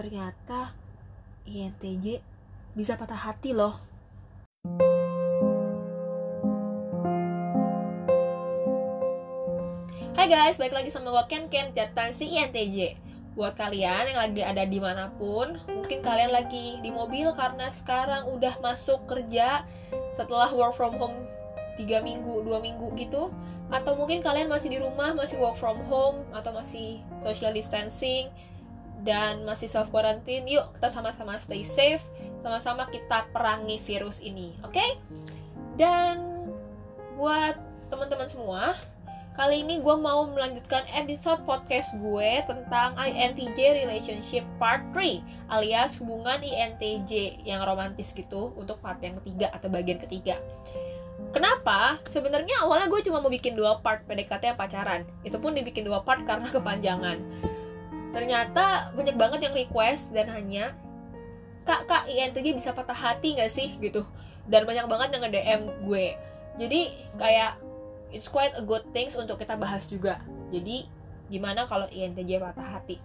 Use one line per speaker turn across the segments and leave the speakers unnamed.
ternyata INTJ bisa patah hati loh. Hai guys, balik lagi sama gue Ken. Ken catatan si INTJ Buat kalian yang lagi ada di mana pun Mungkin kalian lagi di mobil karena sekarang udah masuk kerja Setelah work from home 3 minggu, 2 minggu gitu. Atau mungkin kalian masih di rumah, masih work from home Atau masih social distancing dan masih self quarantine yuk kita sama-sama stay safe sama-sama kita perangi virus ini oke okay? dan buat teman-teman semua kali ini gue mau melanjutkan episode podcast gue tentang INTJ relationship part 3 alias hubungan INTJ yang romantis gitu untuk part yang ketiga atau bagian ketiga Kenapa? Sebenarnya awalnya gue cuma mau bikin dua part PDKT yang pacaran. Itu pun dibikin dua part karena kepanjangan ternyata banyak banget yang request dan hanya kak kak INTJ bisa patah hati gak sih? gitu. Dan banyak banget yang nge-DM gue. Jadi kayak it's quite a good things untuk kita bahas juga. Jadi gimana kalau INTJ patah hati?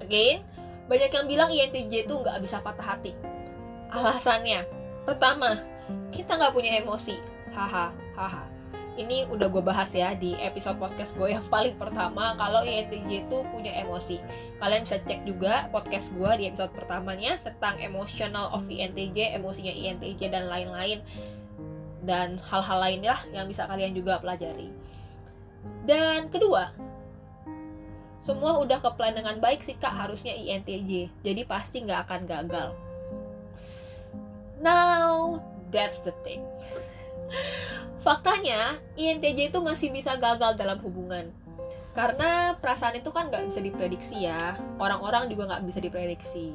Again banyak yang bilang INTJ itu nggak bisa patah hati. Alasannya pertama kita nggak punya emosi. Haha haha ini udah gue bahas ya di episode podcast gue yang paling pertama. Kalau INTJ itu punya emosi. Kalian bisa cek juga podcast gue di episode pertamanya tentang emotional of INTJ emosinya INTJ dan lain-lain. Dan hal-hal lainnya yang bisa kalian juga pelajari. Dan kedua semua udah ke plan dengan baik sih kak harusnya INTJ jadi pasti nggak akan gagal. Now that's the thing faktanya INTJ itu masih bisa gagal dalam hubungan. Karena perasaan itu kan nggak bisa diprediksi ya. Orang-orang juga nggak bisa diprediksi.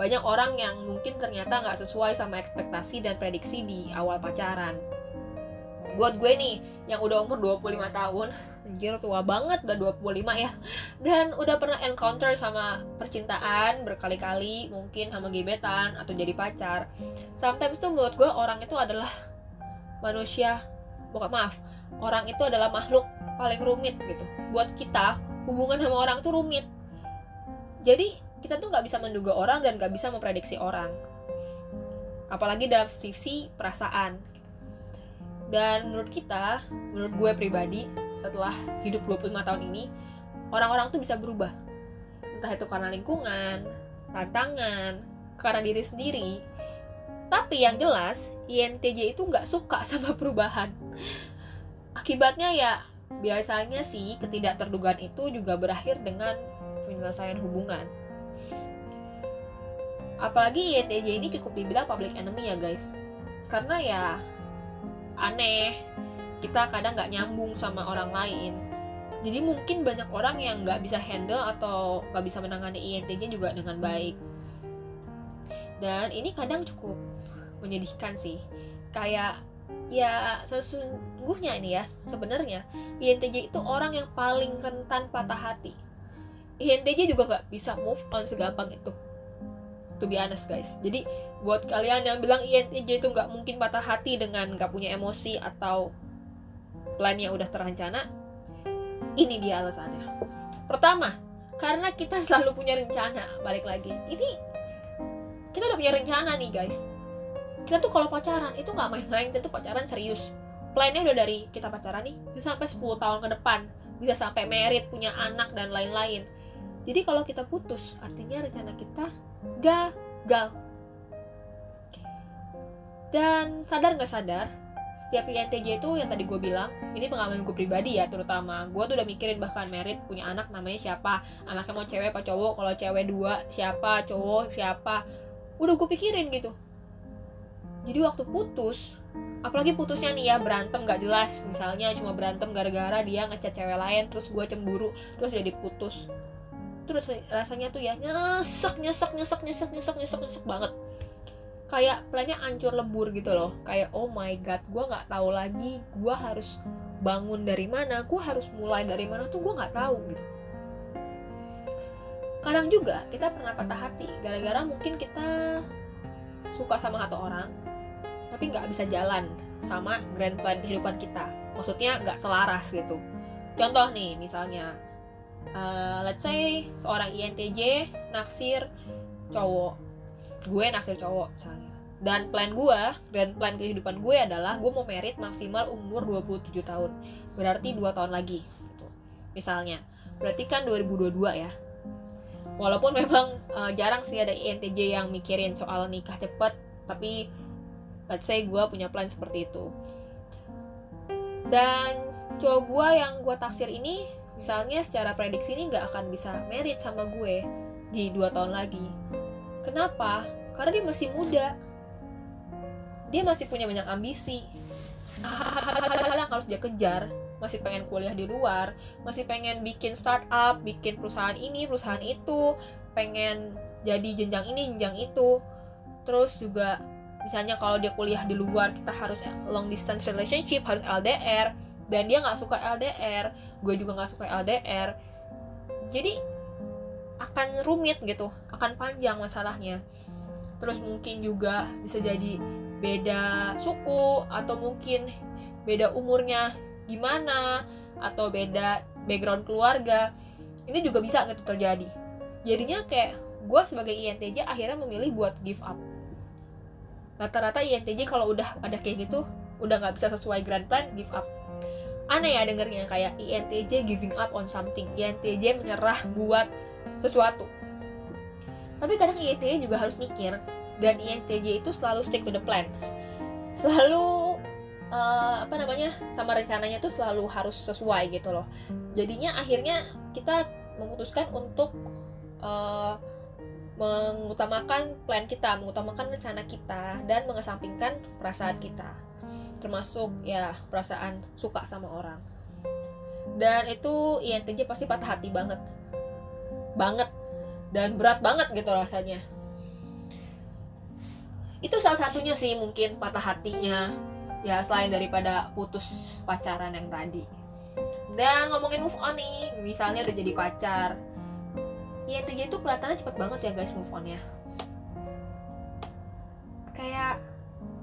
Banyak orang yang mungkin ternyata nggak sesuai sama ekspektasi dan prediksi di awal pacaran. Buat gue nih yang udah umur 25 tahun anjir tua banget udah 25 ya. Dan udah pernah encounter sama percintaan berkali-kali mungkin sama gebetan atau jadi pacar. Sometimes tuh menurut gue orang itu adalah manusia bukan maaf orang itu adalah makhluk paling rumit gitu. Buat kita hubungan sama orang tuh rumit. Jadi kita tuh nggak bisa menduga orang dan nggak bisa memprediksi orang. Apalagi dalam sisi perasaan. Dan menurut kita menurut gue pribadi setelah hidup 25 tahun ini orang-orang tuh bisa berubah. Entah itu karena lingkungan tantangan karena diri sendiri tapi yang jelas, INTJ itu nggak suka sama perubahan. Akibatnya ya, biasanya sih ketidakterdugaan itu juga berakhir dengan penyelesaian hubungan. Apalagi INTJ ini cukup dibilang public enemy ya guys. Karena ya aneh, kita kadang nggak nyambung sama orang lain. Jadi mungkin banyak orang yang nggak bisa handle atau nggak bisa menangani INTJ juga dengan baik. Dan ini kadang cukup menyedihkan sih. Kayak ya sesungguhnya ini ya sebenarnya INTJ itu orang yang paling rentan patah hati. INTJ juga nggak bisa move on segampang itu to be honest guys. Jadi buat kalian yang bilang INTJ itu nggak mungkin patah hati dengan nggak punya emosi atau plannya udah terencana ini dia alasannya. Pertama karena kita selalu punya rencana balik lagi. Ini kita udah punya rencana nih guys kita tuh kalau pacaran itu nggak main-main kita tuh pacaran serius. Plannya udah dari kita pacaran nih bisa sampai 10 tahun ke depan. Bisa sampai merit punya anak dan lain-lain. Jadi kalau kita putus artinya rencana kita gagal. Dan sadar nggak sadar setiap INTJ itu yang tadi gue bilang ini pengalaman gue pribadi ya terutama. Gue tuh udah mikirin bahkan merit punya anak namanya siapa. Anaknya mau cewek apa cowok kalau cewek dua siapa cowok siapa. Udah gue pikirin gitu jadi waktu putus apalagi putusnya nih ya berantem gak jelas. Misalnya cuma berantem gara-gara dia ngechat cewek lain terus gue cemburu terus jadi putus. Terus rasanya tuh ya nyesek nyesek nyesek nyesek nyesek nyesek nyesek banget. Kayak plannya ancur lebur gitu loh. Kayak oh my god gue nggak tahu lagi gue harus bangun dari mana gue harus mulai dari mana tuh gue nggak tahu gitu. Kadang juga kita pernah patah hati gara-gara mungkin kita suka sama satu orang tapi nggak bisa jalan sama grand plan kehidupan kita. Maksudnya nggak selaras gitu. Contoh nih misalnya uh, let's say seorang INTJ naksir cowok. Gue naksir cowok misalnya. Dan plan gue dan plan kehidupan gue adalah gue mau merit maksimal umur 27 tahun. Berarti dua tahun lagi gitu. misalnya. Berarti kan 2022 ya. Walaupun memang uh, jarang sih ada INTJ yang mikirin soal nikah cepet tapi let's say gue punya plan seperti itu. Dan cowok gue yang gue taksir ini misalnya secara prediksi ini nggak akan bisa merit sama gue di dua tahun lagi. Kenapa? Karena dia masih muda. Dia masih punya banyak ambisi. Hal-hal yang harus dia kejar. Masih pengen kuliah di luar masih pengen bikin startup bikin perusahaan ini perusahaan itu pengen jadi jenjang ini jenjang itu. Terus juga misalnya kalau dia kuliah di luar kita harus long distance relationship harus LDR dan dia nggak suka LDR gue juga nggak suka LDR jadi akan rumit gitu. Akan panjang masalahnya. Terus mungkin juga bisa jadi beda suku atau mungkin beda umurnya gimana atau beda background keluarga. Ini juga bisa gitu terjadi. Jadinya kayak gue sebagai INTJ akhirnya memilih buat give up rata-rata INTJ kalau udah ada kayak gitu udah nggak bisa sesuai grand plan give up. Aneh ya dengernya kayak INTJ giving up on something. INTJ menyerah buat sesuatu. Tapi kadang INTJ juga harus mikir dan INTJ itu selalu stick to the plan. Selalu uh, apa namanya sama rencananya tuh selalu harus sesuai gitu loh. Jadinya akhirnya kita memutuskan untuk uh, mengutamakan plan kita, mengutamakan rencana kita, dan mengesampingkan perasaan kita, termasuk ya perasaan suka sama orang. Dan itu INTJ pasti patah hati banget, banget, dan berat banget gitu rasanya. Itu salah satunya sih mungkin patah hatinya, ya selain daripada putus pacaran yang tadi. Dan ngomongin move on nih, misalnya udah jadi pacar, INTJ itu kelihatannya cepet banget ya guys move on ya kayak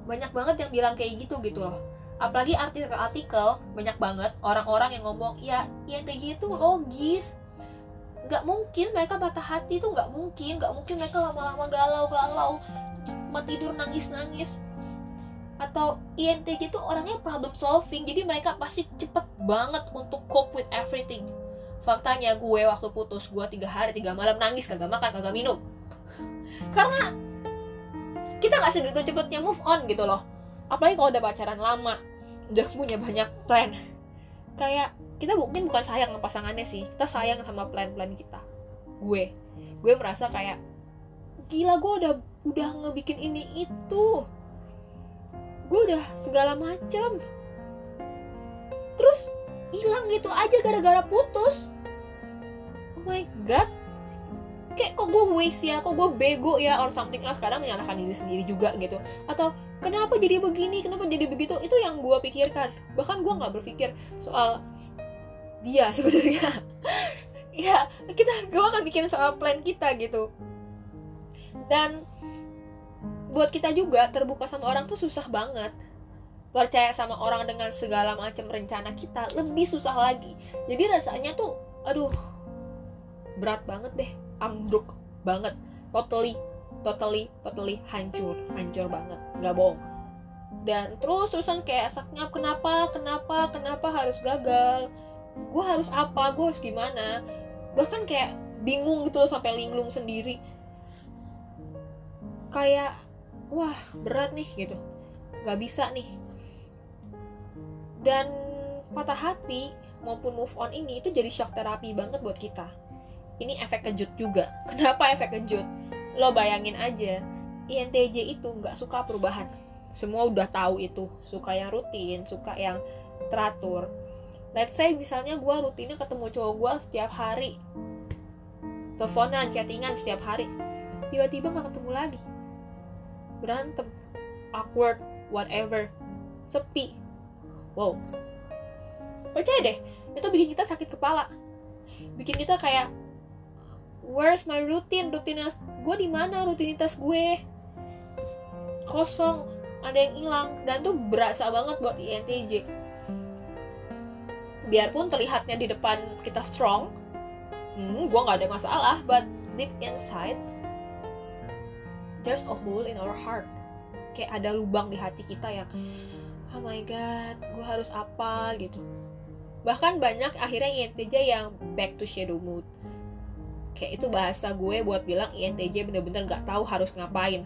banyak banget yang bilang kayak gitu gitu loh. Apalagi artikel-artikel banyak banget orang-orang yang ngomong ya INTJ itu logis. Nggak mungkin mereka patah hati itu nggak mungkin. Nggak mungkin mereka lama-lama galau-galau cuma tidur nangis-nangis. Atau INTJ itu orangnya problem solving. Jadi mereka pasti cepet banget untuk cope with everything faktanya gue waktu putus gue tiga hari tiga malam nangis kagak makan kagak minum. Karena kita nggak segitu cepetnya move on gitu loh. Apalagi kalau udah pacaran lama udah punya banyak plan. Kayak kita mungkin bukan sayang sama pasangannya sih kita sayang sama plan-plan kita. Gue gue merasa kayak gila gue udah udah ngebikin ini itu. Gue udah segala macam terus hilang gitu aja gara-gara putus my god. Kayak kok gue waste ya kok gue bego ya or something else. Kadang menyalahkan diri sendiri juga gitu. Atau kenapa jadi begini kenapa jadi begitu? Itu yang gue pikirkan. Bahkan gue nggak berpikir soal dia sebenarnya. Ya kita gue akan bikin soal plan kita gitu. Dan buat kita juga terbuka sama orang tuh susah banget. Percaya sama orang dengan segala macam rencana kita lebih susah lagi. Jadi rasanya tuh aduh berat banget deh ambruk banget. Totally totally totally hancur hancur banget. Nggak bohong. Dan terus terusan kayak saknya kenapa kenapa kenapa harus gagal? Gue harus apa? Gue harus gimana? Bahkan kayak bingung gitu loh sampai linglung sendiri. Kayak wah berat nih gitu. Nggak bisa nih. Dan patah hati maupun move on ini itu jadi shock terapi banget buat kita ini efek kejut juga. Kenapa efek kejut? Lo bayangin aja INTJ itu nggak suka perubahan. Semua udah tahu itu. Suka yang rutin suka yang teratur. Let's say misalnya gue rutinnya ketemu cowok gue setiap hari. Teleponan chattingan setiap hari. Tiba-tiba nggak ketemu lagi. Berantem awkward whatever. Sepi. Wow. Percaya deh itu bikin kita sakit kepala. Bikin kita kayak where's my routine? Rutinitas gue di mana? Rutinitas gue kosong. Ada yang hilang. Dan tuh berasa banget buat INTJ biarpun terlihatnya di depan kita strong hmm, gue nggak ada masalah. But deep inside there's a hole in our heart. Kayak ada lubang di hati kita yang oh my god gue harus apa? gitu. Bahkan banyak akhirnya INTJ yang back to shadow mood kayak itu bahasa gue buat bilang INTJ bener-bener nggak tahu harus ngapain.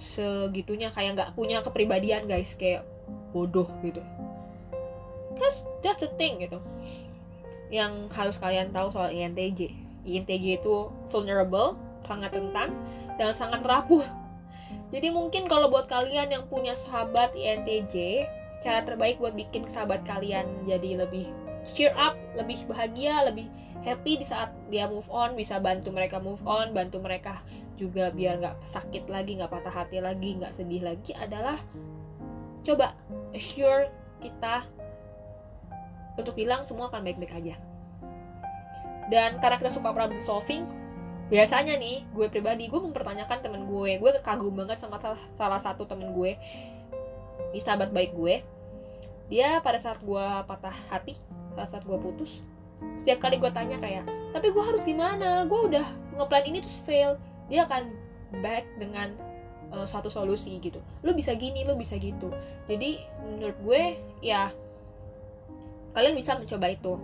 Segitunya kayak nggak punya kepribadian guys. Kayak bodoh gitu. Cause that's the thing gitu. Yang harus kalian tahu soal INTJ INTJ itu vulnerable sangat rentan dan sangat rapuh. Jadi mungkin kalau buat kalian yang punya sahabat INTJ, cara terbaik buat bikin sahabat kalian jadi lebih cheer up, lebih bahagia, lebih happy di saat dia move on, bisa bantu mereka move on, bantu mereka juga biar nggak sakit lagi, nggak patah hati lagi, nggak sedih lagi adalah coba assure kita untuk bilang semua akan baik-baik aja. Dan karena kita suka problem solving, biasanya nih gue pribadi gue mempertanyakan temen gue gue kagum banget sama salah, satu temen gue di sahabat baik gue dia pada saat gue patah hati pada saat gue putus setiap kali gue tanya kayak tapi gue harus gimana? Gue udah ngeplan ini terus fail. Dia akan back dengan uh, satu solusi gitu. Lu bisa gini lu bisa gitu. Jadi menurut gue ya kalian bisa mencoba itu.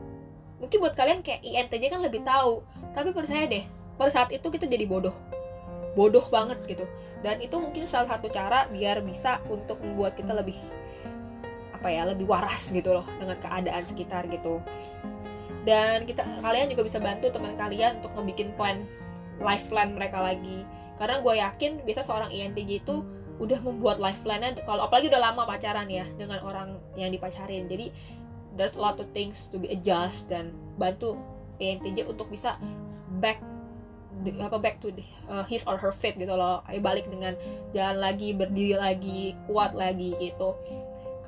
Mungkin buat kalian kayak INTJ kan lebih tahu. Tapi percaya deh pada saat itu kita jadi bodoh. Bodoh banget gitu. Dan itu mungkin salah satu cara biar bisa untuk membuat kita lebih apa ya lebih waras gitu loh dengan keadaan sekitar gitu dan kita kalian juga bisa bantu teman kalian untuk ngebikin plan life plan mereka lagi. Karena gue yakin biasa seorang INTJ itu udah membuat life plan-nya kalau apalagi udah lama pacaran ya dengan orang yang dipacarin. Jadi there's a lot of things to be adjust dan bantu INTJ untuk bisa back apa back to the, uh, his or her faith gitu loh. Ayo balik dengan jalan lagi berdiri lagi kuat lagi gitu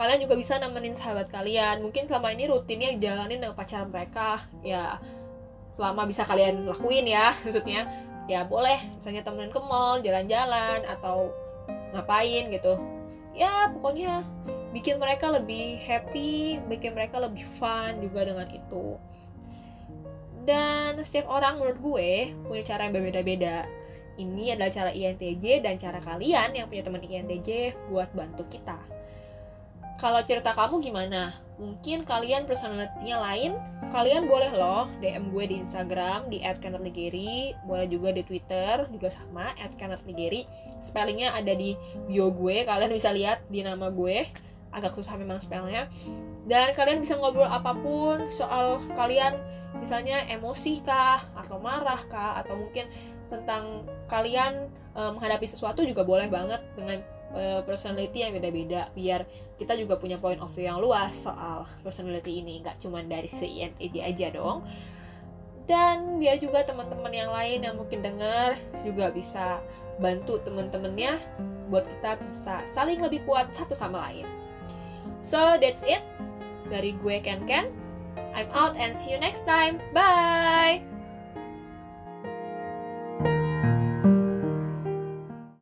kalian juga bisa nemenin sahabat kalian. Mungkin selama ini rutinnya jalanin dengan pacar mereka. Ya selama bisa kalian lakuin ya maksudnya. Ya boleh. Misalnya temenin ke mall jalan-jalan atau ngapain gitu. Ya pokoknya bikin mereka lebih happy bikin mereka lebih fun juga dengan itu. Dan setiap orang menurut gue punya cara yang berbeda-beda. Ini adalah cara INTJ dan cara kalian yang punya teman INTJ buat bantu kita. Kalau cerita kamu gimana? Mungkin kalian personalitinya lain, kalian boleh loh DM gue di Instagram di @kanatligeri, boleh juga di Twitter juga sama @kanatligeri. Spellingnya ada di bio gue, kalian bisa lihat di nama gue. Agak susah memang spellnya. Dan kalian bisa ngobrol apa pun soal kalian misalnya emosi kah atau marah kah atau mungkin tentang kalian e, menghadapi sesuatu juga boleh banget dengan e, personality yang beda-beda biar kita juga punya point of view yang luas soal personality ini nggak cuma dari si INTJ aja dong dan biar juga teman-teman yang lain yang mungkin dengar juga bisa bantu teman-temannya buat kita bisa saling lebih kuat satu sama lain. So that's it dari gue Ken Ken. I'm out and see you next time. Bye!